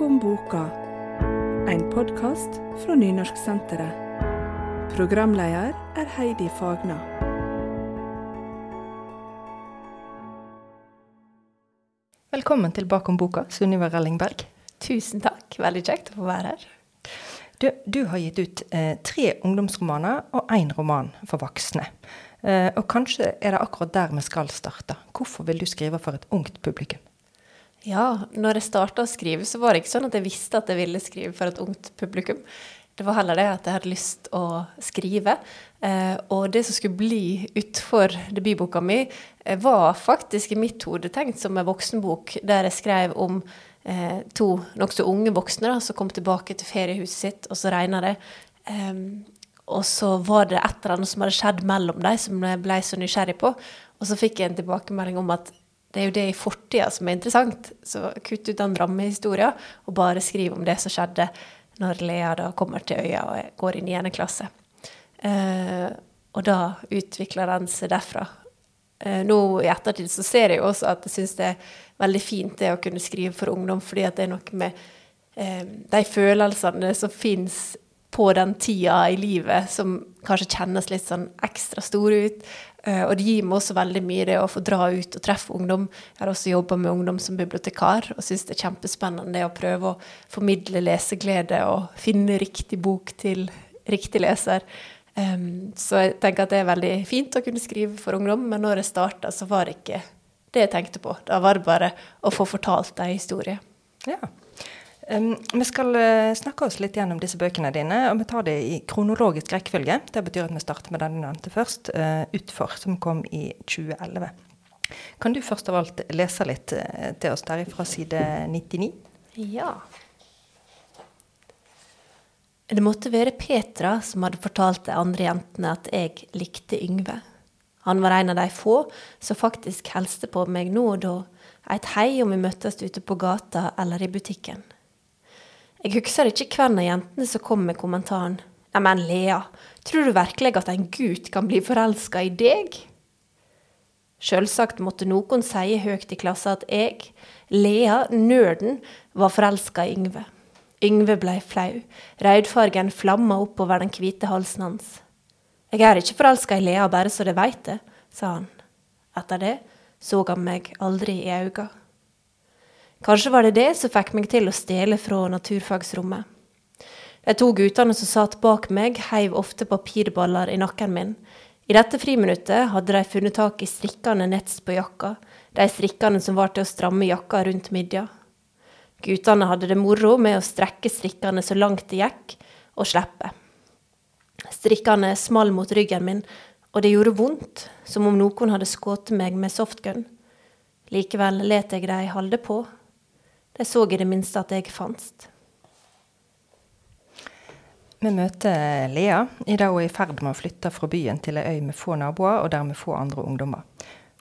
Bakom boka, en podkast fra Nynorsksenteret. Programleder er Heidi Fagna. Velkommen til Bakom boka, Sunniva Rellingberg. Tusen takk. Veldig kjekt å få være her. Du, du har gitt ut eh, tre ungdomsromaner og én roman for voksne. Eh, og kanskje er det akkurat der vi skal starte. Hvorfor vil du skrive for et ungt publikum? Ja, når jeg starta å skrive, så var det ikke sånn at jeg visste at jeg ville skrive for et ungt publikum. Det var heller det at jeg hadde lyst å skrive. Eh, og det som skulle bli utfor debutboka mi, eh, var faktisk i mitt hode tenkt som en voksenbok, der jeg skrev om eh, to nokså unge voksne da, som kom tilbake til feriehuset sitt, og så regna det. Eh, og så var det et eller annet som hadde skjedd mellom dem, som jeg ble så nysgjerrig på. Og så fikk jeg en tilbakemelding om at det er jo det i fortida som er interessant. Så kutt ut den rammehistoria, og bare skriv om det som skjedde når Lea da kommer til øya og går inn i niende klasse. Eh, og da utvikler den seg derfra. Eh, nå i ettertid så ser jeg jo også at jeg syns det er veldig fint det å kunne skrive for ungdom, fordi at det er noe med eh, de følelsene som fins på den tida i livet som kanskje kjennes litt sånn ekstra store ut. Uh, og det gir meg også veldig mye det å få dra ut og treffe ungdom. Jeg har også jobba med ungdom som bibliotekar og syns det er kjempespennende det å prøve å formidle leseglede og finne riktig bok til riktig leser. Så jeg tenker at det er veldig fint å kunne skrive for ungdom, men når jeg starta, så var det ikke det jeg tenkte på. Da var det bare å få fortalt ei historie. Ja. Um, vi skal uh, snakke oss litt gjennom disse bøkene dine, og vi tar det i kronologisk rekkefølge. Det betyr at vi starter med den du nevnte først, uh, 'Utfor', som kom i 2011. Kan du først av alt lese litt uh, til oss der fra side 99? Ja. Det måtte være Petra som hadde fortalt de andre jentene at jeg likte Yngve. Han var en av de få som faktisk helste på meg nå og da, et hei om vi møttes ute på gata eller i butikken. Jeg husker ikke hvem av jentene som kom med kommentaren Neimen, Lea, tror du virkelig at en gutt kan bli forelska i deg? Sjølsagt måtte noen si høyt i klassen at jeg, Lea, nerden, var forelska i Yngve. Yngve blei flau, rødfargen flamma oppover den hvite halsen hans. Jeg er ikke forelska i Lea, bare så det veit det, sa han. Etter det så han meg aldri i auga. Kanskje var det det som fikk meg til å stjele fra naturfagsrommet. De to guttene som satt bak meg, heiv ofte papirballer i nakken min. I dette friminuttet hadde de funnet tak i strikkende nets på jakka, de strikkene som var til å stramme jakka rundt midja. Guttene hadde det moro med å strekke strikkene så langt det gikk, og slippe. Strikkene small mot ryggen min, og det gjorde vondt, som om noen hadde skutt meg med softgun. Likevel let jeg de holde på, de så i det minste at jeg fantes. Vi møter Lea idet hun er i ferd med å flytte fra byen til ei øy med få naboer og dermed få andre ungdommer.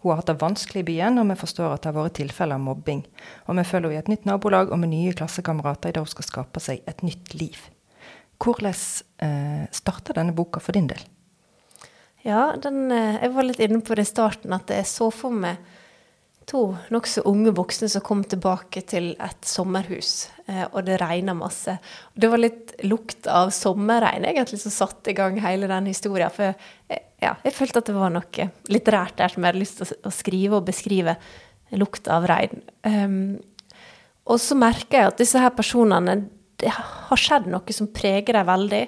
Hun har hatt det vanskelig i byen, og vi forstår at det har vært tilfeller av mobbing. Og vi følger henne i et nytt nabolag og med nye klassekamerater idet hun skal skape seg et nytt liv. Hvordan eh, starta denne boka for din del? Ja, den, eh, jeg var litt inne på det i starten, at jeg så for meg to nokså unge voksne som kom tilbake til et sommerhus, eh, og det regna masse. Det var litt lukt av sommerregn egentlig som satte i gang hele den historien. For jeg, ja, jeg følte at det var noe litterært der som jeg hadde lyst til å, skrive og beskrive lukt av regn. Um, og så merker jeg at disse her personene Det har skjedd noe som preger dem veldig.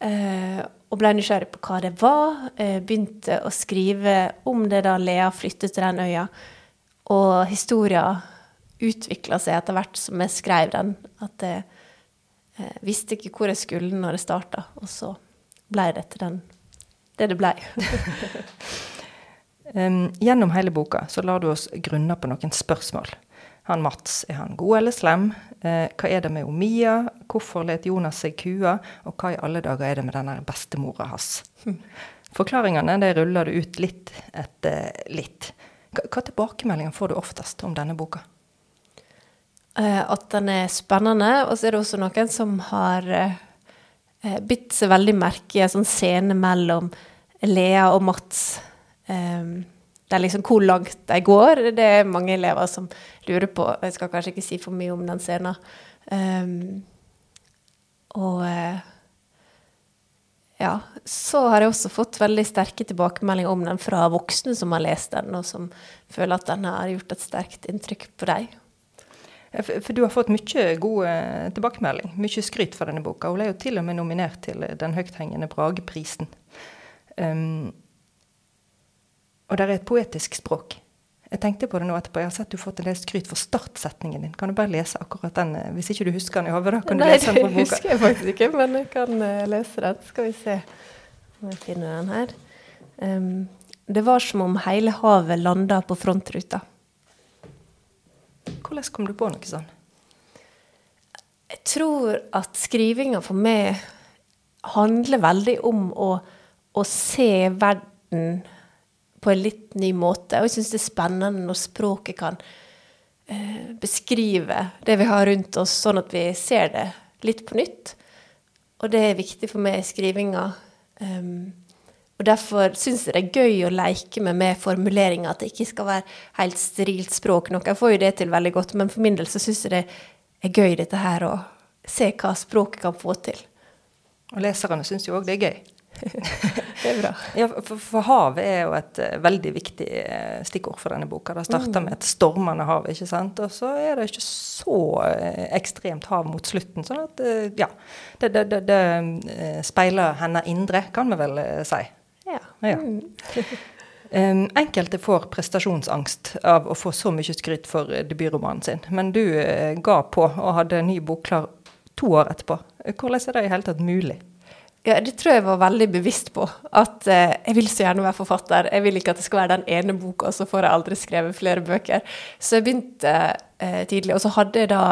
Uh, og ble nysgjerrig på hva det var. Uh, begynte å skrive om det da Lea flyttet til den øya. Og historien utvikla seg etter hvert som jeg skrev den. At jeg eh, visste ikke hvor jeg skulle når jeg starta, og så ble det til den, det det ble. um, gjennom hele boka så lar du oss grunne på noen spørsmål. Han Mats, er han god eller slem? Eh, hva er det med Omia? Hvorfor let Jonas seg kua? Og hva i alle dager er det med denne bestemora hans? Forklaringene det ruller du ut litt etter litt. Hva tilbakemeldinger får du oftest om denne boka? Uh, at den er spennende. Og så er det også noen som har uh, bitt seg veldig merke i en sånn scene mellom Lea og Mats. Um, det er liksom hvor langt de går. Det er mange elever som lurer på Jeg skal kanskje ikke si for mye om den scenen, og eh, ja, så har jeg også fått veldig sterke tilbakemeldinger om den fra voksne som har lest den, og som føler at den har gjort et sterkt inntrykk på deg. For, du har fått mye god eh, tilbakemelding, mye skryt for denne boka. Hun er jo til og med nominert til den høythengende Brageprisen. Um, og det er et poetisk språk. Jeg tenkte på det nå etterpå. Jeg har sett du har fått en del skryt for startsetningen din. Kan du bare lese akkurat den, eh, hvis ikke du husker den i hodet? kan du Nei, lese den på boka. Nei, det husker jeg faktisk ikke, men jeg kan uh, lese den. Skal vi se om jeg finner den her. Um, det var som om hele havet landa på frontruta. Hvordan kom du på noe sånt? Jeg tror at skrivinga for meg handler veldig om å, å se verden på en litt ny måte. Og jeg syns det er spennende når språket kan eh, beskrive det vi har rundt oss, sånn at vi ser det litt på nytt. Og det er viktig for meg i skrivinga. Um, og derfor syns jeg det er gøy å leke med med formuleringer, at det ikke skal være helt sterilt språk. Noen får jo det til veldig godt, men for min del så syns jeg det er gøy dette her å se hva språket kan få til. Og leserne syns jo òg det er gøy. det er bra. Ja, for, for, havet er jo et uh, veldig viktig uh, stikkord for denne boka. Det starter mm. med et stormende hav, ikke sant. Og så er det ikke så uh, ekstremt hav mot slutten. Sånn at ja, det, det, det, det speiler henne indre, kan vi vel si. Ja. ja. Um, enkelte får prestasjonsangst av å få så mye skryt for debutromanen sin. Men du ga på og hadde ny bok klar to år etterpå. Hvordan er det i hele tatt mulig? Ja, det tror jeg var veldig bevisst på. At eh, jeg vil så gjerne være forfatter. Jeg vil ikke at det skal være den ene boka, så får jeg aldri skrevet flere bøker. Så jeg begynte eh, tidlig. Og så hadde jeg da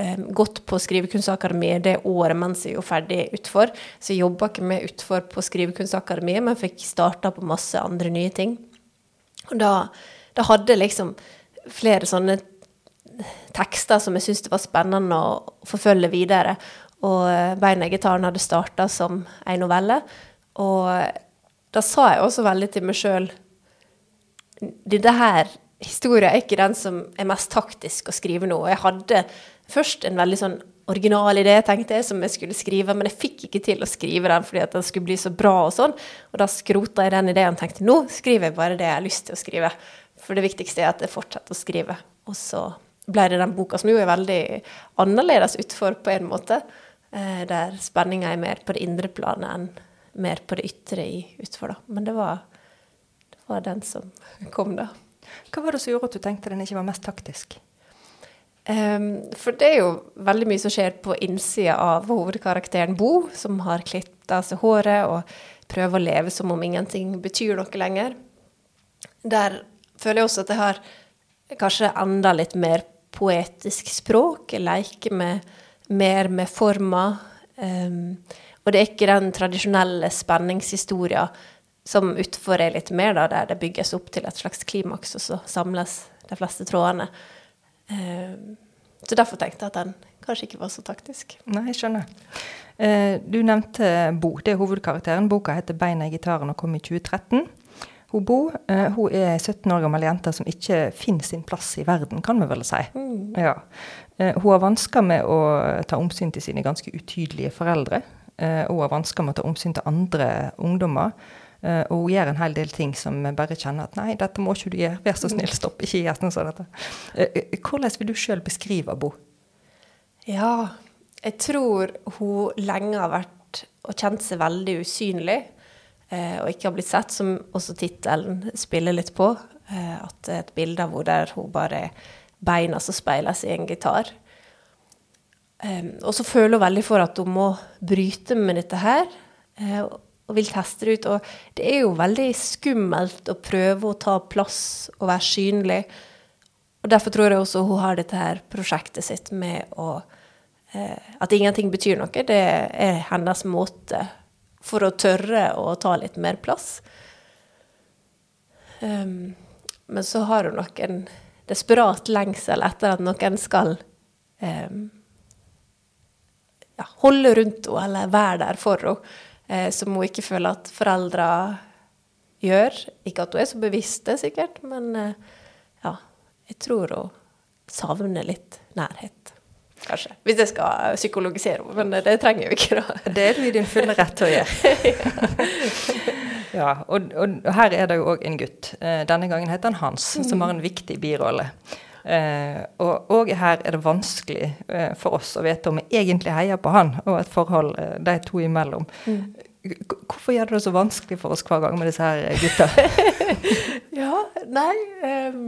eh, gått på Skrivekunstakademiet det året mens jeg var ferdig utfor. Så jeg jobba ikke med utfor på Skrivekunstakademiet, men fikk starta på masse andre nye ting. Og da, da hadde jeg liksom flere sånne tekster som jeg syntes det var spennende å forfølge videre. Og eh, i gitaren' hadde starta som ei novelle. Og da sa jeg også veldig til meg sjøl Dette her historien er ikke den som er mest taktisk å skrive nå. Og jeg hadde først en veldig sånn original idé, tenkte jeg, som jeg skulle skrive, men jeg fikk ikke til å skrive den fordi at den skulle bli så bra og sånn. Og da skrota jeg den ideen og tenkte nå skriver jeg bare det jeg har lyst til å skrive. For det viktigste er at jeg fortsetter å skrive. Og så ble det den boka som jo er veldig annerledes utfor på en måte. Eh, der spenninga er mer på det indre planet enn mer på det ytre i utfor. Da. Men det var, det var, den som kom, da. Hva var det som gjorde at du tenkte den ikke var mest taktisk? Um, for det er jo veldig mye som skjer på innsida av hovedkarakteren Bo, som har klippet av seg håret og prøver å leve som om ingenting betyr noe lenger. Der føler jeg også at jeg har kanskje enda litt mer poetisk språk. Jeg leker med mer med forma. Um, og det er ikke den tradisjonelle spenningshistoria som utfor er litt mer, da, der det bygges opp til et slags klimaks, og så samles de fleste trådene. Um, så derfor tenkte jeg at den kanskje ikke var så taktisk. Nei, jeg skjønner. Uh, du nevnte Bo, det er hovedkarakteren. Boka heter 'Beina i gitaren' og kom i 2013. Hun Bo uh, hun er 17 år gammel jente som ikke finner sin plass i verden, kan vi vel si. Mm. Ja. Uh, hun har vansker med å ta omsyn til sine ganske utydelige foreldre. Uh, hun har vansker med å ta omsyn til andre ungdommer. og hun gjør en hel del ting som vi bare kjenner at nei, dette må ikke du gjøre. Vær så snill, stopp. Ikke gjør noe sånt. hvordan vil du sjøl beskrive Bo? Ja, jeg tror hun lenge har vært og kjent seg veldig usynlig eh, og ikke har blitt sett, som også tittelen spiller litt på. Eh, at det er et bilde av henne der hun bare beina som speiles i en gitar. Og så føler hun veldig for at hun må bryte med dette her, uh, og vil teste det ut. Og det er jo veldig skummelt å prøve å ta plass og være synlig. Og derfor tror jeg også hun har dette her prosjektet sitt med å At ingenting betyr noe. Det er hennes måte for å tørre å ta litt mer plass. Um, men så har hun nok en desperat lengsel etter at noen skal um, ja, holde rundt henne eller være der for henne, eh, som hun ikke føler at foreldra gjør. Ikke at hun er så bevisst det, sikkert, men eh, ja, jeg tror hun savner litt nærhet. Kanskje. Hvis jeg skal psykologisere henne. Men det trenger jeg jo ikke, da. Det er du i din fulle rett til å gjøre. ja, og, og, her er det jo òg en gutt. Eh, denne gangen heter han Hans, som har en viktig birolle. Eh, og, og, her er det vanskelig eh, for oss å vite om vi egentlig heier på han, og et forhold de to imellom. Mm. Hvorfor gjør det det så vanskelig for oss hver gang med disse her gutta? ja, nei um,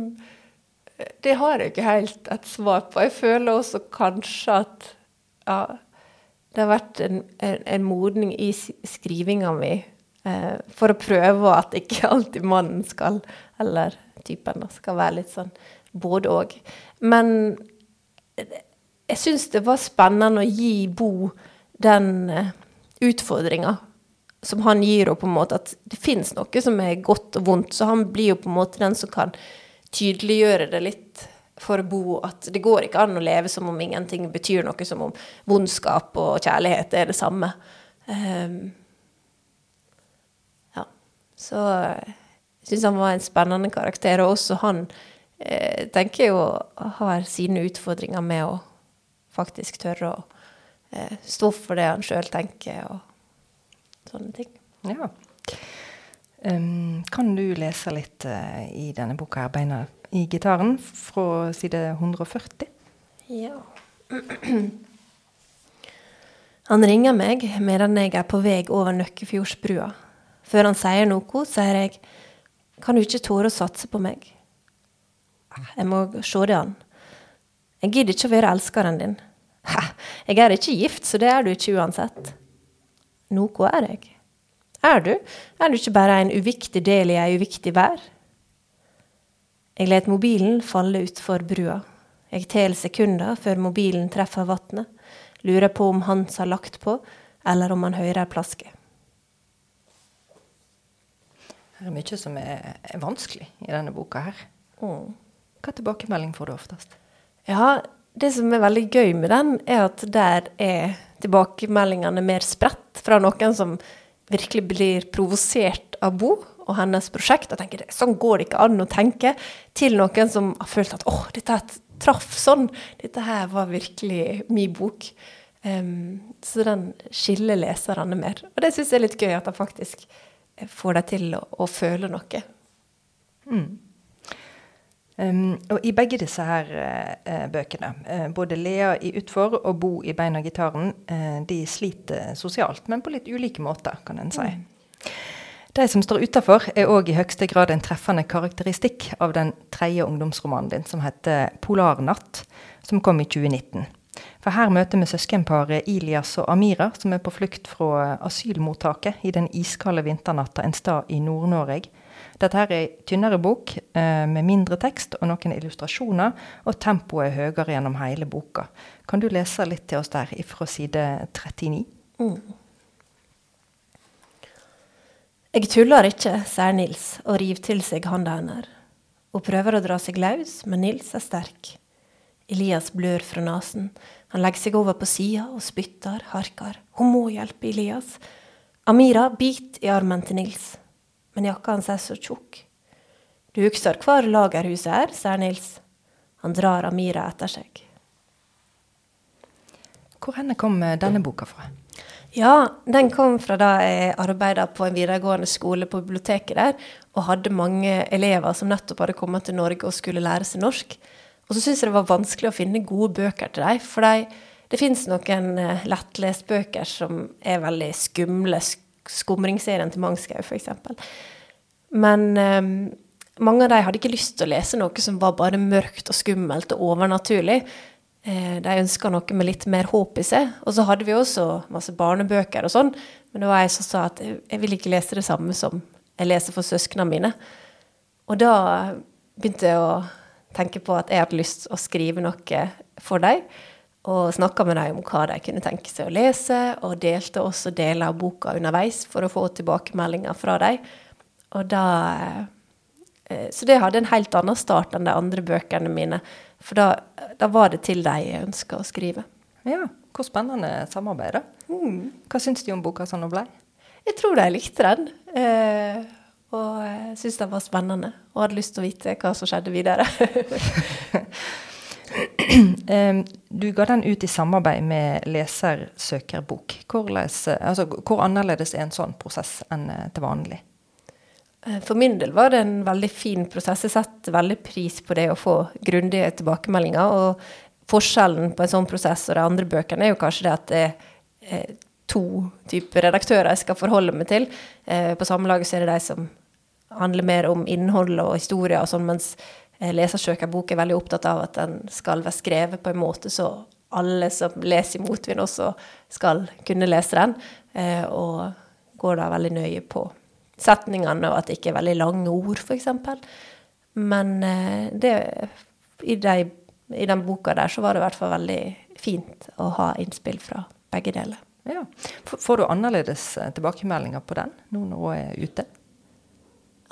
Det har jeg ikke helt et svar på. Jeg føler også kanskje at ja, det har vært en, en, en modning i skrivinga mi eh, for å prøve at ikke alltid mannen skal, eller typen, da, skal være litt sånn både òg. Men jeg syns det var spennende å gi Bo den eh, utfordringa som han gir henne, på en måte, at det fins noe som er godt og vondt. Så han blir jo på en måte den som kan tydeliggjøre det litt for Bo, at det går ikke an å leve som om ingenting betyr noe, som om vondskap og kjærlighet er det samme. Um, ja. Så jeg syns han var en spennende karakter, og også han eh, tenker jo har sine utfordringer med å faktisk tørre å eh, stå for det han sjøl tenker, og sånne ting. Ja. Um, kan du lese litt uh, i denne boka her, 'Beina i gitaren', fra side 140? Ja. Han ringer meg medan jeg er på vei over Nøkkefjordsbrua. Før han sier noe, sier jeg, 'Kan du ikke tåre å satse på meg?' Jeg må se det an. Jeg gidder ikke å være elskeren din. Jeg er ikke gift, så det er du ikke uansett. Noe er jeg. Er du? Er du ikke bare en uviktig del i ei uviktig vær? Jeg let mobilen falle utfor brua. Jeg teller sekunder før mobilen treffer vannet. Lurer på om Hans har lagt på, eller om han hører plaske. Det er mye som er, er vanskelig i denne boka her. Mm. Hva tilbakemelding får du oftest? Ja, det som er veldig gøy med den, er at der er tilbakemeldingene mer spredt fra noen som virkelig blir provosert av Bo og hennes prosjekt, og tenker sånn går det ikke an å tenke, til noen som har følt at åh, dette traff sånn, dette her var virkelig min bok. Um, så den skiller leserne mer. Og det syns jeg er litt gøy, at han faktisk får deg til å, å føle noe. Mm. Um, og i begge disse her uh, bøkene, uh, både Lea i Utfor og Bo i Beina gitaren, uh, de sliter sosialt, men på litt ulike måter, kan en si. Mm. De som står utafor, er òg i høyeste grad en treffende karakteristikk av den tredje ungdomsromanen din, som heter 'Polarnatt', som kom i 2019. For her møter vi søskenparet Ilias og Amira, som er på flukt fra asylmottaket i den iskalde vinternatta en stad i Nord-Norge dette her er tynnere bok eh, med mindre tekst og noen illustrasjoner, og tempoet er høyere gjennom hele boka. Kan du lese litt til oss der fra side 39? Mm. Jeg tuller ikke, sier Nils og river til seg handa hennes. Hun prøver å dra seg løs, men Nils er sterk. Elias blør fra nesen. Han legger seg over på sida og spytter, harker. Hun må hjelpe Elias. Amira biter i armen til Nils men jakka hans er så tjukk. Du husker hvor lagerhuset er, sier Nils. Han drar Amira etter seg. Hvor henne kom eh, denne boka fra? Ja, den kom fra da jeg arbeida på en videregående skole på biblioteket der, og hadde mange elever som nettopp hadde kommet til Norge og skulle lære seg norsk. Og så syns jeg det var vanskelig å finne gode bøker til dem, for de, det fins noen eh, lettlest bøker som er veldig skumle, skumle, skumringsserien til Mangskau, f.eks. Men um, mange av de hadde ikke lyst til å lese noe som var bare mørkt og skummelt og overnaturlig. Eh, de ønska noe med litt mer håp i seg. Og så hadde vi også masse barnebøker og sånn, men det var jeg som sa at jeg vil ikke lese det samme som jeg leser for søsknene mine. Og da begynte jeg å tenke på at jeg hadde lyst til å skrive noe for dem og snakka med dem om hva de kunne tenke seg å lese, og delte også deler av boka underveis for å få tilbakemeldinger fra dem. Og da eh, Så det hadde en helt annen start enn de andre bøkene mine. For da, da var det til dem jeg ønska å skrive. Ja, hvor spennende samarbeid, da. Mm. Hva syns de om boka sånn den ble? Jeg tror de likte den. Eh, og syntes den var spennende, og hadde lyst til å vite hva som skjedde videre. Du ga den ut i samarbeid med Lesersøkerbok. Hvordan, altså, hvor annerledes er en sånn prosess enn eh, til vanlig? Eh, For min del var det en veldig fin prosess. Jeg setter veldig pris på det å få grundige tilbakemeldinger. Og forskjellen på en sånn prosess og de andre bøkene er jo kanskje det at det er eh, to typer redaktører jeg skal forholde meg til. På Samlaget så er det de som handler mer om innhold og historie og sånn, mens Lesersøkerbok er veldig opptatt av at den skal være skrevet på en måte så alle som leser i motvind, også skal kunne lese den. Eh, Og går da veldig nøye på setningene, og at det ikke er veldig lange ord, f.eks. Men eh, det, i, de, i den boka der så var det i hvert fall veldig fint å ha innspill fra begge deler. Ja. Får du annerledes eh, tilbakemeldinger på den nå når hun er ute,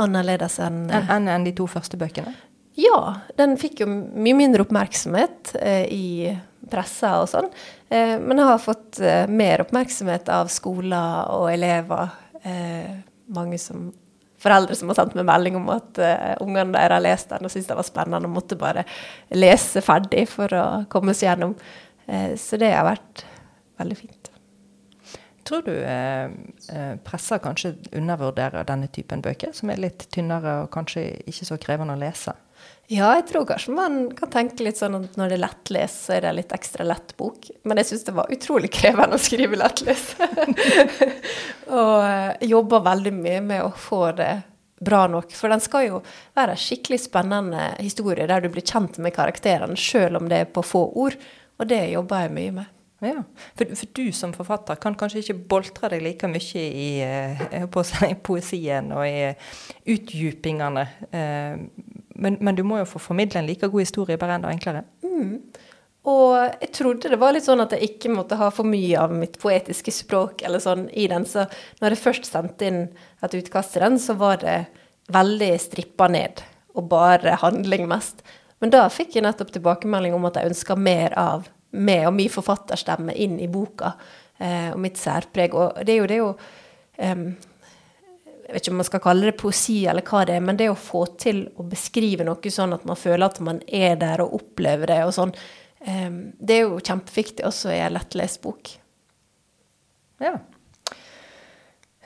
Annerledes enn enn en, enn de to første bøkene? Ja, den fikk jo mye mindre oppmerksomhet eh, i pressa og sånn. Eh, men jeg har fått eh, mer oppmerksomhet av skoler og elever. Eh, mange som Foreldre som har sendt meg melding om at eh, ungene deres har lest den og syntes det var spennende og måtte bare lese ferdig for å komme seg gjennom. Eh, så det har vært veldig fint. Tror du eh, eh, presser kanskje undervurderer denne typen bøker, som er litt tynnere og kanskje ikke så krevende å lese? Ja, jeg tror kanskje man kan tenke litt sånn at når det er lettlest, så er det litt ekstra lett bok. Men jeg syns det var utrolig krevende å skrive lettlest. og jobber jobba veldig mye med å få det bra nok. For den skal jo være en skikkelig spennende historie der du blir kjent med karakterene, sjøl om det er på få ord. Og det jobber jeg mye med. Ja, for, for du som forfatter kan kanskje ikke boltre deg like mye i, eh, på å poesien og i utdypingene. Eh, men, men du må jo få formidle en like god historie, bare enda enklere. Og jeg trodde det var litt sånn at jeg ikke måtte ha for mye av mitt poetiske språk eller sånn i den. Så når jeg først sendte inn et utkast til den, så var det veldig strippa ned. Og bare handling mest. Men da fikk jeg nettopp tilbakemelding om at jeg ønska mer av meg og min forfatterstemme inn i boka. Eh, og mitt særpreg. Og det er jo, det er em, jeg vet ikke om man skal kalle det poesi eller hva det er, men det å få til å beskrive noe sånn at man føler at man er der og opplever det og sånn, um, det er jo kjempeviktig også i en lettlest bok. Ja.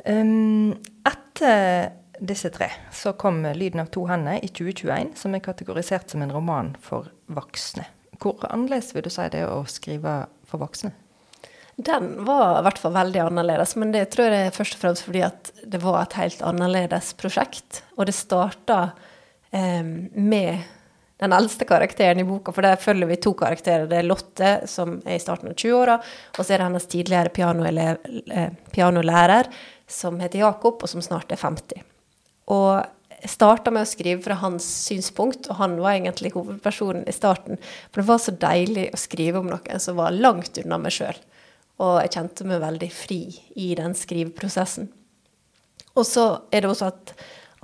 Um, etter disse tre så kom 'Lyden av to hender' i 2021, som er kategorisert som en roman for voksne. Hvor annerledes vil du si det å skrive for voksne? Den var i hvert fall veldig annerledes, men det tror jeg er først og fremst fordi at det var et helt annerledes prosjekt. Og det starta eh, med den eldste karakteren i boka, for der følger vi to karakterer. Det er Lotte, som er i starten av 20-åra, og så er det hennes tidligere pianolærer, eh, pianolærer, som heter Jakob, og som snart er 50. Og starta med å skrive fra hans synspunkt, og han var egentlig hovedpersonen i starten. For det var så deilig å skrive om noen som var langt unna meg sjøl. Og jeg kjente meg veldig fri i den skriveprosessen. Og så er det også et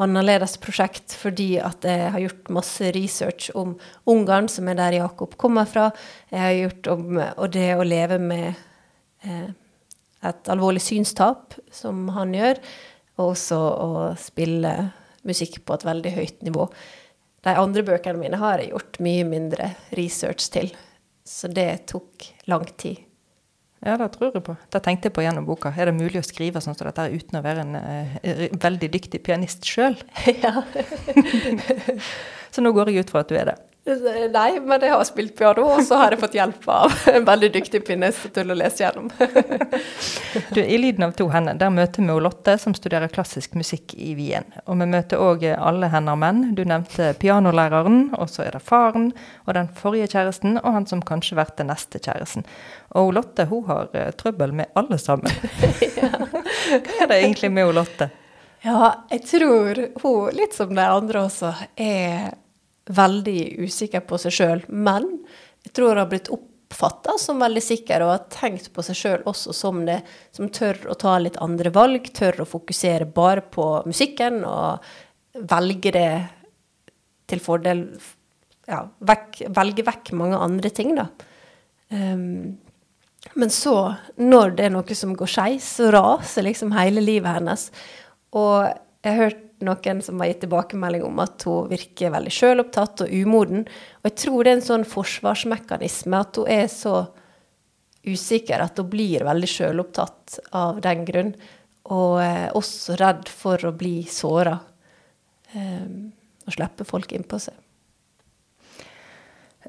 annerledes prosjekt fordi at jeg har gjort masse research om Ungarn, som er der Jakob kommer fra. Jeg har gjort om og det å leve med eh, et alvorlig synstap, som han gjør, og også å spille musikk på et veldig høyt nivå. De andre bøkene mine har jeg gjort mye mindre research til, så det tok lang tid. Ja, det tror jeg på. Det tenkte jeg på gjennom boka. Er det mulig å skrive sånn som dette uten å være en uh, veldig dyktig pianist sjøl? ja. Så nå går jeg ut fra at du er det. Nei, men jeg har spilt piano, og så har jeg fått hjelp av en veldig dyktig pianist til å lese gjennom. Du, I 'Lyden av to hender' der møter vi Lotte, som studerer klassisk musikk i Wien. Og vi møter òg alle hender menn. Du nevnte pianolæreren, og så er det faren, og den forrige kjæresten, og han som kanskje blir den neste kjæresten. Og Lotte hun har eh, trøbbel med alle sammen. Hva er det egentlig med Lotte? Ja, jeg tror hun, litt som de andre også, er veldig usikker på seg sjøl. Men jeg tror hun har blitt oppfatta som veldig sikker, og har tenkt på seg sjøl også som det som tør å ta litt andre valg, tør å fokusere bare på musikken og velge det til fordel Ja, vekk, velge vekk mange andre ting, da. Um, men så, når det er noe som går skeis, så raser liksom hele livet hennes. Og jeg har hørt noen som har gitt tilbakemelding om at hun virker veldig sjølopptatt og umoden. Og jeg tror det er en sånn forsvarsmekanisme at hun er så usikker at hun blir veldig sjølopptatt av den grunn. Og eh, også redd for å bli såra. Eh, og slippe folk innpå seg.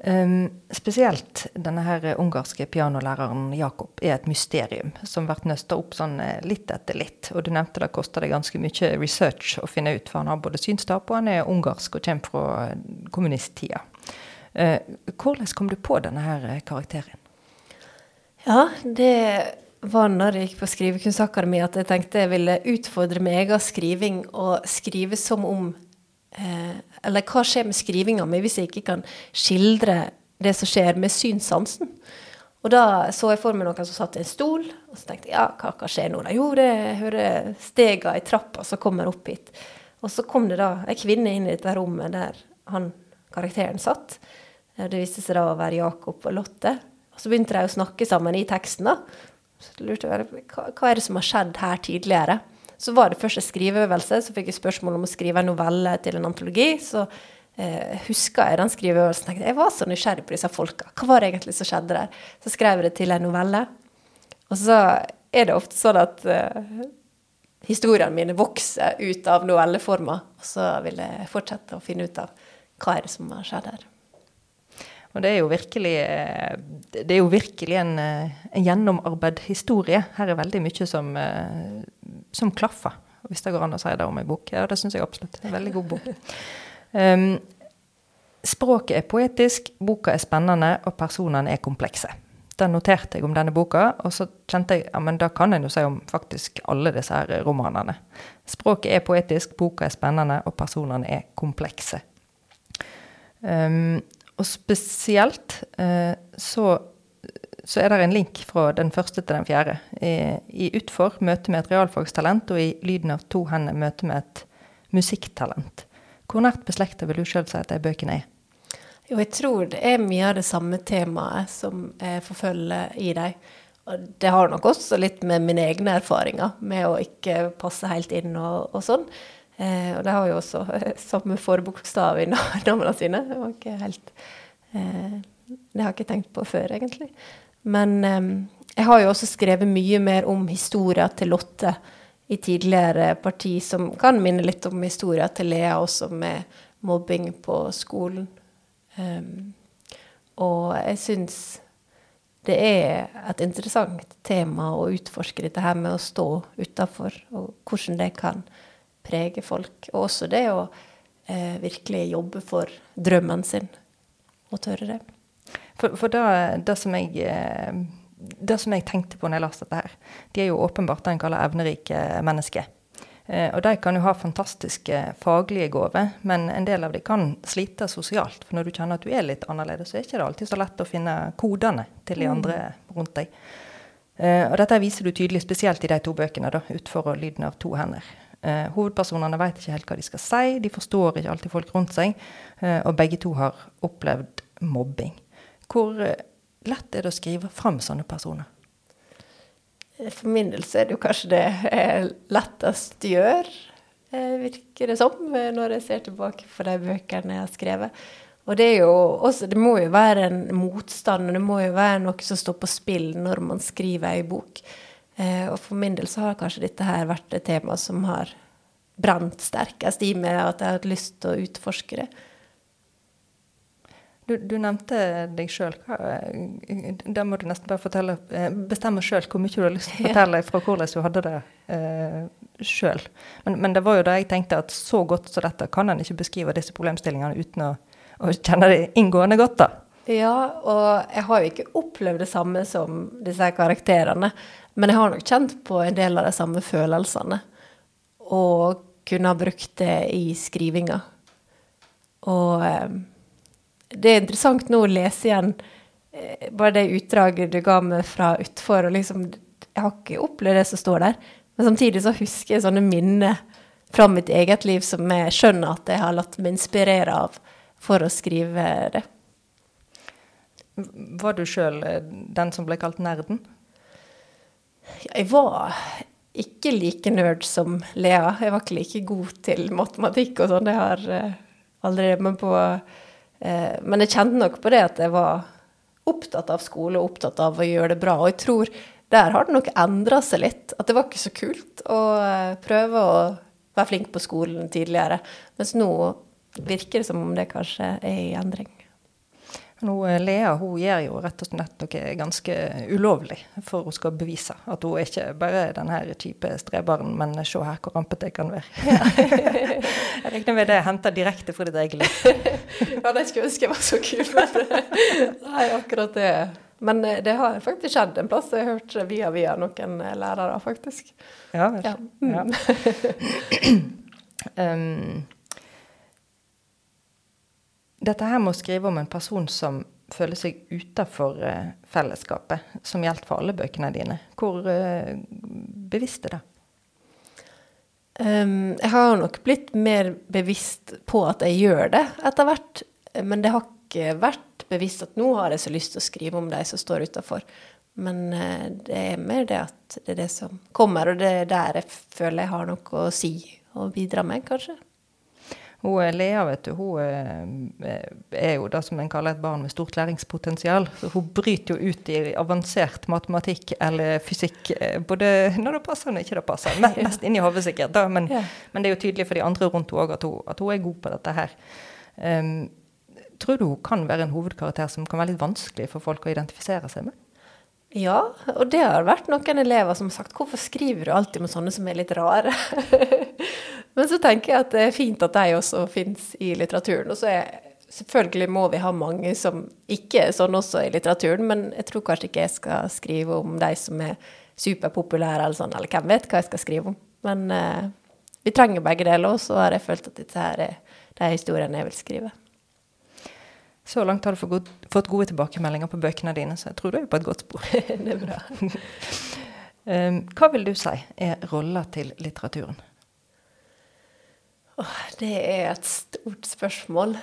Um, spesielt denne her ungarske pianolæreren Jakob er et mysterium som blir nøsta opp sånn eh, litt etter litt. Og du nevnte det koster det ganske mye research å finne ut, for han har både synstap og han er ungarsk og kommer fra kommunisttida. Uh, hvordan kom du på denne her karakteren? Ja, det var når jeg gikk på Skrivekunstakademiet at jeg tenkte jeg ville utfordre min egen skriving og skrive som om eh, Eller hva skjer med skrivinga mi hvis jeg ikke kan skildre det som skjer med synssansen? Og da så jeg for meg noen som satt i en stol, og så tenkte jeg ja, hva, hva skjer nå? Jo, det hører stega i trappa som kommer opp hit. Og så kom det da ei kvinne inn i dette rommet der han, karakteren satt. Det viste seg da å være Jakob og Lotte. Og så begynte de å snakke sammen i teksten. da. Så lurte jeg hva, hva er det som har skjedd her tidligere? Så var det først en skriveøvelse, så fikk jeg spørsmål om å skrive en novelle til en antologi. Så eh, huska jeg den skriveøvelsen. tenkte Jeg var så nysgjerrig på disse folka. Hva var det egentlig som skjedde der? Så skrev jeg det til en novelle. Og så er det ofte sånn at eh, historiene mine vokser ut av novelleformer. Og så vil jeg fortsette å finne ut av hva er det som har skjedd her. Og det er jo virkelig, eh, er jo virkelig en, eh, en gjennomarbeid historie. Her er veldig mye som, eh, som klaffer, hvis det går an å si det om ei bok. Ja, det syns jeg absolutt. En veldig god bok. Um, språket er poetisk, boka er spennende, og personene er komplekse. Da noterte jeg om denne boka, og så kjente jeg ja, men da kan en jo si om faktisk alle disse her romanene. Språket er poetisk, boka er spennende, og personene er komplekse. Um, og spesielt uh, så, så, er det en link fra den første til den fjerde. I, i Utfor møte med et realfagstalent, og i Lyden av to hender møte med et musikktalent. Hvor nært beslekta vil du sjøl si at de bøkene er? Jo, jeg tror det er mye av det samme temaet som jeg forfølger i dem. Og det har nok også litt med mine egne erfaringer med å ikke passe helt inn og, og sånn. Eh, og de har jo også samme forbokstav i navnene sine. Det var ikke helt eh, Det har jeg ikke tenkt på før, egentlig. Men eh, jeg har jo også skrevet mye mer om historia til Lotte i tidligere parti, som kan minne litt om historia til Lea også, med mobbing på skolen. Um, og jeg syns det er et interessant tema å utforske dette her med å stå utafor, og hvordan det kan prege folk. Og også det å eh, virkelig jobbe for drømmen sin, og tørre det. For, for det, det, som jeg, eh, det, som jeg tenkte på når jeg leste dette her, de er jo åpenbart det en kaller evnerike mennesker. Eh, og de kan jo ha fantastiske faglige gaver, men en del av dem kan slite sosialt. For når du kjenner at du er litt annerledes, så er det ikke alltid så lett å finne kodene til de mm. andre rundt deg. Uh, og dette viser du tydelig, spesielt i de to bøkene, da, 'Utfor' og 'Lyden av to hender'. Uh, hovedpersonene vet ikke helt hva de skal si, de forstår ikke alltid folk rundt seg, Uh, og begge to har opplevd mobbing. Hvor eh, lett er det å skrive fram sånne personer? Eh, for min del er det jo kanskje det jeg lettest gjør, eh, virker det som, når jeg ser tilbake på de bøkene jeg har skrevet. Og det, er jo også, det må jo være en motstand, og det må jo være noe som står på spill når man skriver ei bok. Og for min del så har kanskje dette her vært et tema som har brant sterkest i meg, at jeg har hatt lyst til å utforske det. Du, du nevnte deg sjøl. Da må du nesten bare fortelle, eh, bestemme sjøl hvor mye du har lyst til å fortelle fra hvordan du hadde det eh, sjøl. Men, men, det var jo da jeg tenkte at så godt som dette kan en ikke beskrive disse problemstillingene uten å, å kjenne det inngående godt. da. Ja, og jeg har jo ikke opplevd det samme som disse karakterene. Men jeg har nok kjent på en del av de samme følelsene. Og kunne ha brukt det i skrivinga. Og eh, det er interessant nå å lese igjen eh, bare det utdraget du ga meg fra utfor. og liksom, Jeg har ikke opplevd det som står der. Men samtidig så husker jeg sånne minner fra mitt eget liv som jeg skjønner at jeg har latt meg inspirere av for å skrive det. Var du sjøl eh, den som ble kalt nerden? Jeg var ikke like nerd som Lea. Jeg var ikke like god til matematikk og sånn. Jeg har uh, aldri Men på uh, Men jeg kjente nok på det at jeg var opptatt av skole og opptatt av å gjøre det bra. Og jeg tror der har det nok endra seg litt. At det var ikke så kult å uh, prøve å være flink på skolen tidligere. Mens nå virker det som om det kanskje er i endring. Nå, eh, Lea hun gjør jo rett og slett noe ganske ulovlig for hun skal bevise at hun er ikke bare den her kjipe strebaren, men se her hvor rampete jeg kan være. Jeg regner med det er henta direkte fra ditt eget liv. ja, det skulle ønske jeg var så kul, men nei, akkurat det. Men eh, det har faktisk skjedd en plass. Jeg har hørt via via noen eh, lærere, faktisk. Ja, vel. Ja. Mm. Ja. um, dette her med å skrive om en person som føler seg utafor uh, fellesskapet, som gjelder for alle bøkene dine, hvor uh, bevisst er det? Um, jeg har nok blitt mer bevisst på at jeg gjør det etter hvert. Men det har ikke vært bevisst at nå har jeg så lyst til å skrive om de som står utafor. Men uh, det er mer det at det er det som kommer, og det er der jeg føler jeg har noe å si og bidra med, kanskje. Hun Lea vet du, hun eh, er jo det som en kaller et barn med stort læringspotensial. Så hun bryter jo ut i avansert matematikk eller fysikk, eh, både når det passer og når ikke det passer. Mest inni hodet sikkert, da, men, ja. men, det er jo tydelig for de andre rundt henne òg at, at, hun er god på dette her. Um, tror du hun kan være en hovedkarakter som kan være litt vanskelig for folk å identifisere seg med? Ja, og det har vært noen elever som har sagt 'hvorfor skriver du alltid med sånne som er litt rare'? Men så tenker jeg at det er fint at de også fins i litteraturen. Og så er selvfølgelig må vi ha mange som ikke er sånn også i litteraturen, men jeg tror kanskje ikke jeg skal skrive om de som er superpopulære, eller sånn, eller hvem vet hva jeg skal skrive om. Men eh, vi trenger begge deler, og så har jeg følt at dette her er de historiene jeg vil skrive. Så langt har du fått gode tilbakemeldinger på bøkene dine, så jeg tror du er på et godt spor. det er bra. um, hva vil du si er rolla til litteraturen? Oh, det er et stort spørsmål.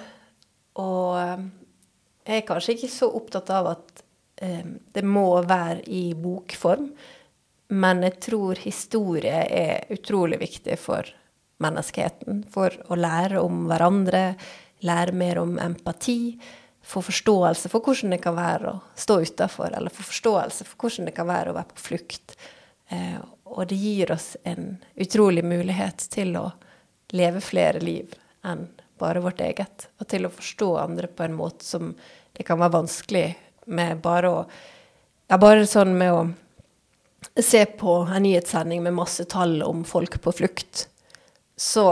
Og um, jeg er kanskje ikke så opptatt av at um, det må være i bokform, men jeg tror historie er utrolig viktig for menneskeheten. For å lære om hverandre, lære mer om empati, få forståelse for hvordan det kan være å stå utafor, eller få forståelse for hvordan det kan være å være på flukt. Eh, og det gir oss en utrolig mulighet til å leve flere liv enn bare vårt eget, og til å forstå andre på en måte som det kan være vanskelig med bare å Ja, bare sånn med å se på en nyhetssending med masse tall om folk på flukt, så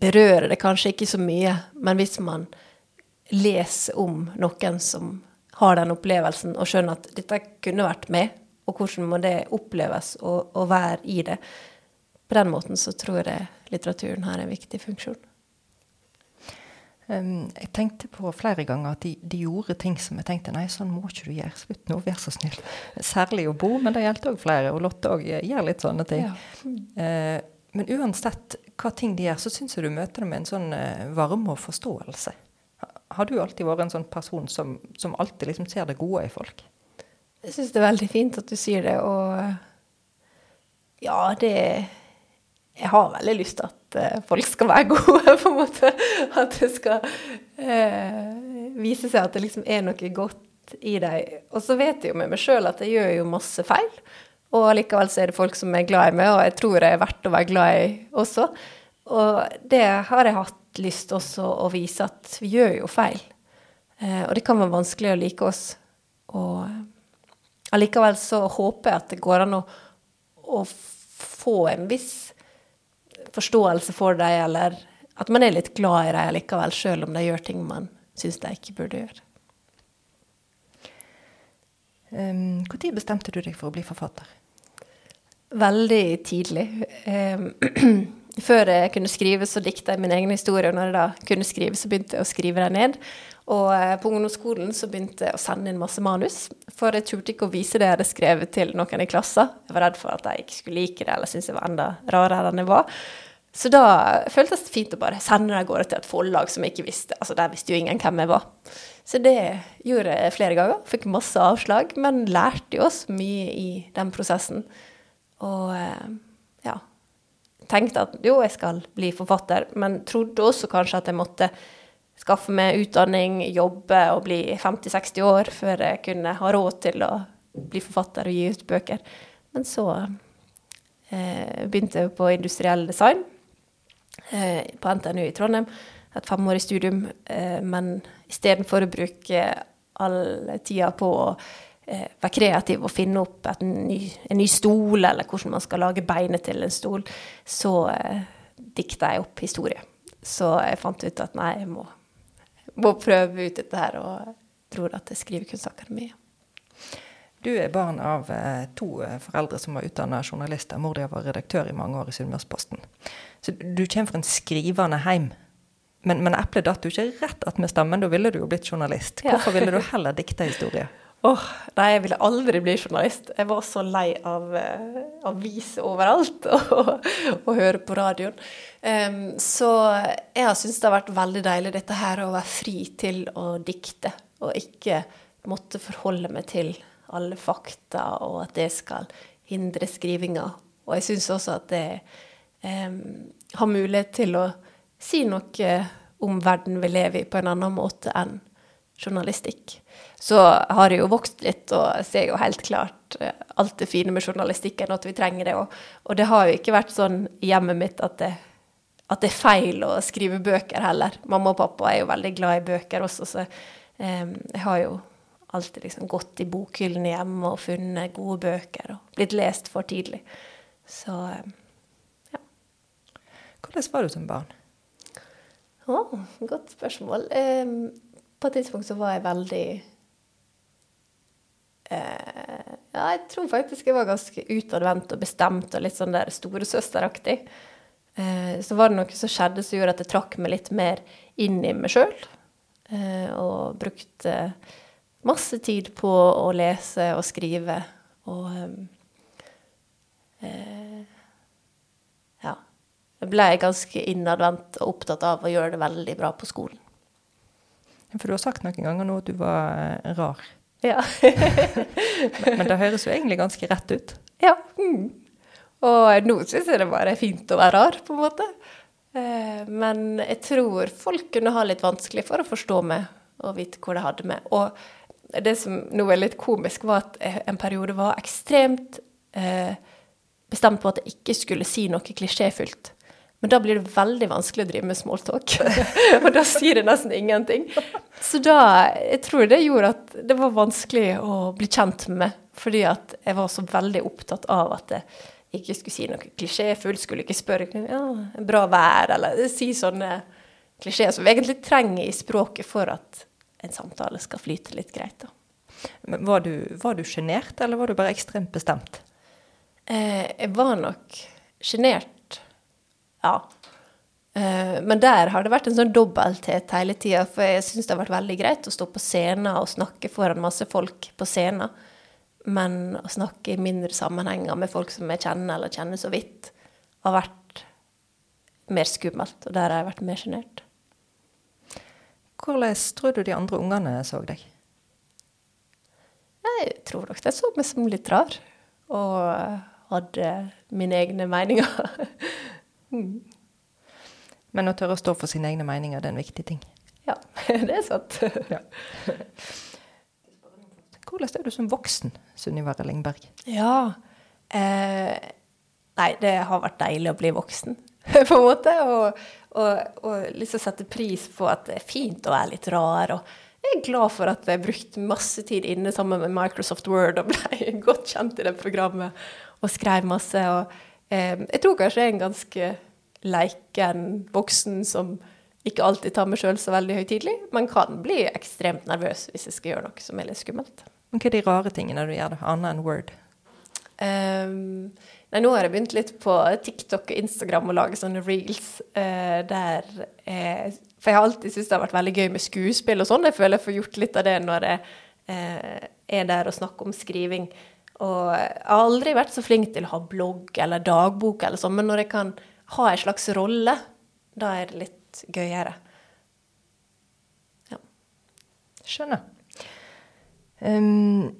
berører det kanskje ikke så mye, men hvis man leser om noen som har den opplevelsen, og skjønner at dette kunne vært med, og hvordan må det oppleves å, å være i det, på den måten så tror jeg litteraturen har en viktig funksjon. Um, jeg tenkte på flere ganger at de, de, gjorde ting som jeg tenkte nei, sånn må ikke du gjøre. Slutt nå, vær så snill. Særlig å bo, men det gjaldt òg flere. Og Lotte òg gjør litt sånne ting. Ja. Uh, men uansett hva ting de gjør, så syns jeg du møter dem med en sånn uh, varme og forståelse. Har du alltid vært en sånn person som, som alltid liksom ser det gode i folk? Jeg syns det er veldig fint at du sier det, og ja, det Jeg har veldig lyst til at uh, folk skal være gode, på en måte. At det skal eh, vise seg at det liksom er noe godt i deg. Og så vet jeg jo med meg sjøl at jeg gjør jo masse feil. Og likevel så er det folk som er glad i meg, og jeg tror jeg er verdt å være glad i også. Og det har jeg hatt lyst også å vise, at vi gjør jo feil. Eh, og det kan være vanskelig å like oss. Og allikevel så håper jeg at det går an å, å få en viss forståelse for dem, eller at man er litt glad i dem likevel, sjøl om de gjør ting man syns de ikke burde gjøre. Når um, bestemte du deg for å bli forfatter? Veldig tidlig. Um, før jeg kunne skrive, så dikta jeg min egen historie, og når jeg da kunne skrive, så begynte jeg å skrive dem ned. Og uh, på ungdomsskolen så begynte jeg å sende inn masse manus, for jeg turte ikke å vise det jeg hadde skrevet til noen i klassen. Jeg var redd for at de ikke skulle like det, eller syntes jeg var enda rarere enn jeg var. Så da føltes det fint å bare sende det av gårde til et forlag som jeg ikke visste. Altså, Der visste jo ingen hvem jeg var. Så det gjorde jeg flere ganger. Fikk masse avslag, men lærte jo også mye i den prosessen. Og eh, ja, tenkte at jo, jeg skal bli forfatter, men trodde også kanskje at jeg måtte skaffe meg utdanning, jobbe og bli 50-60 år før jeg kunne ha råd til å bli forfatter og gi ut bøker. Men så eh, begynte jeg på industriell design eh, på NTNU i Trondheim. Et femårig studium. Eh, men istedenfor å bruke all tida på å være kreativ og finne opp ny, en ny stol, eller hvordan man skal lage beinet til en stol, så eh, dikta jeg opp historie. Så jeg fant ut at nei, jeg må må prøve ut dette her, og tror at jeg skriver Kunstakademiet. Du er barn av eh, to eh, foreldre som var utdanna journalister. Mor di var redaktør i mange år i Sunnmørsposten. Så du kommer fra en skrivende heim. Men, men eplet datt jo ikke rett attmed stammen. Da ville du jo blitt journalist. Hvorfor ville du heller dikte historie? Åh, oh, Nei, jeg ville aldri bli journalist. Jeg var så lei av uh, aviser overalt og, og, høre på radioen. Um, så jeg har syntes det har vært veldig deilig dette her å være fri til å dikte, og ikke måtte forholde meg til alle fakta, og at det skal hindre skrivinga. Og jeg syns også at det um, har mulighet til å si noe om verden vi lever i, på en annen måte enn journalistikk så har jeg jo vokst litt og ser jo helt klart eh, alt det fine med journalistikken, at vi trenger det. Og, og det har jo ikke vært sånn i hjemmet mitt at det, at det, er feil å skrive bøker heller. Mamma og pappa er jo veldig glad i bøker også, så eh, jeg har jo alltid liksom gått i bokhyllene hjemme og funnet gode bøker og blitt lest for tidlig. Så eh, ja. Hvordan var du som barn? Å, oh, godt spørsmål. Eh, på et tidspunkt så var jeg veldig eh, Ja, jeg tror faktisk jeg var ganske utadvendt og bestemt og litt sånn der storesøsteraktig. Eh, så var det noe som skjedde som gjorde at jeg trakk meg litt mer inn i meg sjøl. Eh, og brukte masse tid på å lese og skrive. Og eh, ja. Jeg ble ganske innadvendt og opptatt av å gjøre det veldig bra på skolen. For du har sagt noen ganger nå at du var eh, rar. Ja. Men det høres jo egentlig ganske rett ut. Ja. Mm. Og nå syns jeg det bare er fint å være rar, på en måte. Eh, men jeg tror folk kunne ha litt vanskelig for å forstå meg og vite hvor det hadde med. Og det som nå er litt komisk, var at jeg en periode var ekstremt eh, bestemt på at jeg ikke skulle si noe klisjéfylt. Men da blir det veldig vanskelig å drive med smalltalk. og da sier det nesten ingenting. Så da Jeg tror det gjorde at det var vanskelig å bli kjent med. Fordi at jeg var så veldig opptatt av at jeg ikke skulle si noe klisjéfullt. Skulle ikke spørre ja, bra vær, eller si sånne klisjeer som vi egentlig trenger i språket for at en samtale skal flyte litt greit. da. Men var du sjenert, eller var du bare ekstremt bestemt? Eh, jeg var nok sjenert ja. Uh, men der har det vært en sånn dobbelthet hele tida, for jeg syns det har vært veldig greit å stå på scenen og snakke foran masse folk på scenen, men å snakke i mindre sammenhenger med folk som jeg kjenner eller kjenner så vidt, har vært mer skummelt, og der har jeg vært mer sjenert. Hvordan tror du de andre ungene så deg? Jeg tror nok de så meg som litt rar, og hadde mine egne meninger. Mm. Men å tørre å stå for sine egne meninger, det er en viktig ting. Ja, det er sant. ja. Hvordan er du som voksen, Sunniva Rellingberg? Ja eh, Nei, det har vært deilig å bli voksen, på en måte. Og, og, og liksom sette pris på at det er fint å være litt rar. og jeg er glad for at jeg brukte masse tid inne sammen med Microsoft Word og ble godt kjent i det programmet og skrev masse. og jeg tror kanskje jeg er en ganske leiken voksen som ikke alltid tar meg sjøl så veldig høytidelig, men kan bli ekstremt nervøs hvis jeg skal gjøre noe som er litt skummelt. Men Hva er de rare tingene du gjør, annet enn Word? Um, nei, nå har jeg begynt litt på TikTok og Instagram å lage sånne reels uh, der jeg, For jeg har alltid syntes det har vært veldig gøy med skuespill og sånn. Jeg føler jeg får gjort litt av det når jeg uh, er der og snakker om skriving. Og jeg har aldri vært så flink til å ha blogg eller dagbok eller sånn, men når jeg kan ha en slags rolle, da er det litt gøyere. Ja. Skjønner. Um,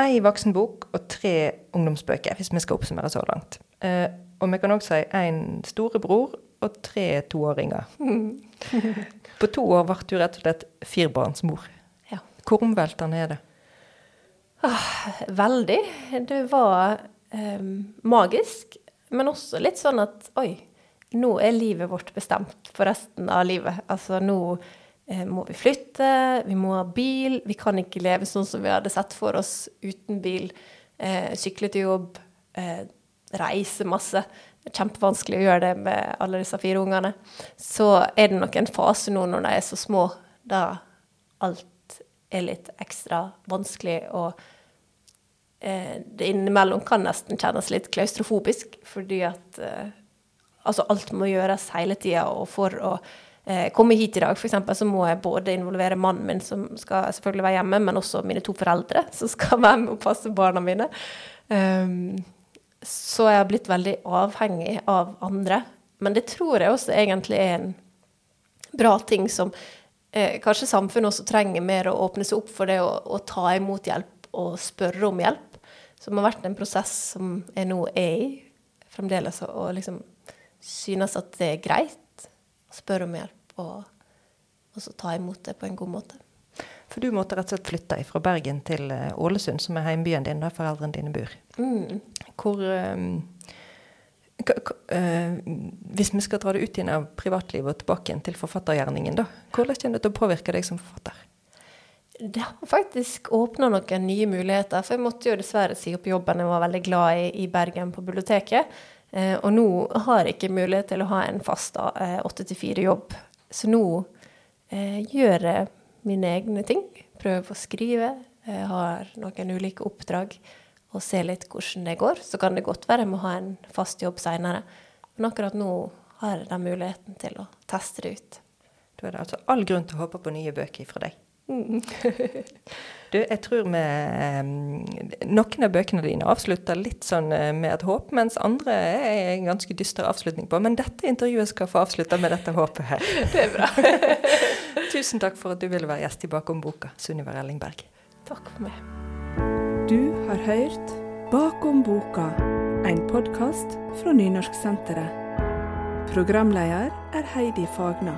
Ei voksenbok og tre ungdomsbøker, hvis vi skal oppsummere så langt. Uh, Og vi kan også si en storebror og tre toåringer. På to år ble du rett og slett firbarnsmor. Ja. Hvor omveltende er det? Veldig. Det var eh, magisk, men også litt sånn at oi, nå er livet vårt bestemt for resten av livet. Altså nå eh, må vi flytte, vi må ha bil, vi kan ikke leve sånn som vi hadde sett for oss uten bil. Eh, sykle til jobb, eh, reise masse. Kjempevanskelig å gjøre det med alle disse fire ungene. Så er det nok en fase nå når de er så små, da alt er litt ekstra vanskelig og det innimellom kan nesten kjennes litt klaustrofobisk, fordi at eh, altså alt må gjøres hele tida. Og for å eh, komme hit i dag, f.eks., så må jeg både involvere mannen min, som skal selvfølgelig være hjemme, men også mine to foreldre, som skal være med og passe barna mine. Um, så jeg har blitt veldig avhengig av andre. Men det tror jeg også egentlig er en bra ting som eh, kanskje samfunnet også trenger mer å åpne seg opp for det å ta imot hjelp og spørre om hjelp. Som har vært en prosess som jeg nå er i fremdeles, og liksom synes at det er greit spørre om hjelp, og, og så ta imot det på en god måte. For du måtte rett og slett flytte fra Bergen til eh, Ålesund, som er heimbyen din, der foreldrene dine bor. Mm. Hvor um, Hvis vi skal dra det ut igjen av privatlivet og tilbake igjen til forfattergjerningen, da. Hvordan kommer det til å påvirke deg som forfatter? Det har faktisk åpna noen nye muligheter. For jeg måtte jo dessverre si opp jobben jeg var veldig glad i i Bergen, på biblioteket. Eh, og nå har jeg ikke mulighet til å ha en fast åtte til fire-jobb. Så nå eh, gjør jeg mine egne ting. Prøver å skrive. Jeg har noen ulike oppdrag og ser litt hvordan det går. Så kan det godt være jeg må ha en fast jobb seinere. Men akkurat nå har jeg den muligheten til å teste det ut. Da er det altså all grunn til å håpe på nye bøker fra deg. du, jeg tror vi Noen av bøkene dine avslutter litt sånn eh, med et håp, mens andre er en ganske dyster avslutning på. Men dette intervjuet skal få avslutte med dette håpet her. Det er bra. Tusen takk for at du ville være gjest i Bakom boka, Sunniva Ellingberg. Takk for meg. Du har hørt Bakom boka, en podkast fra Nynorsksenteret. Programleder er Heidi Fagna.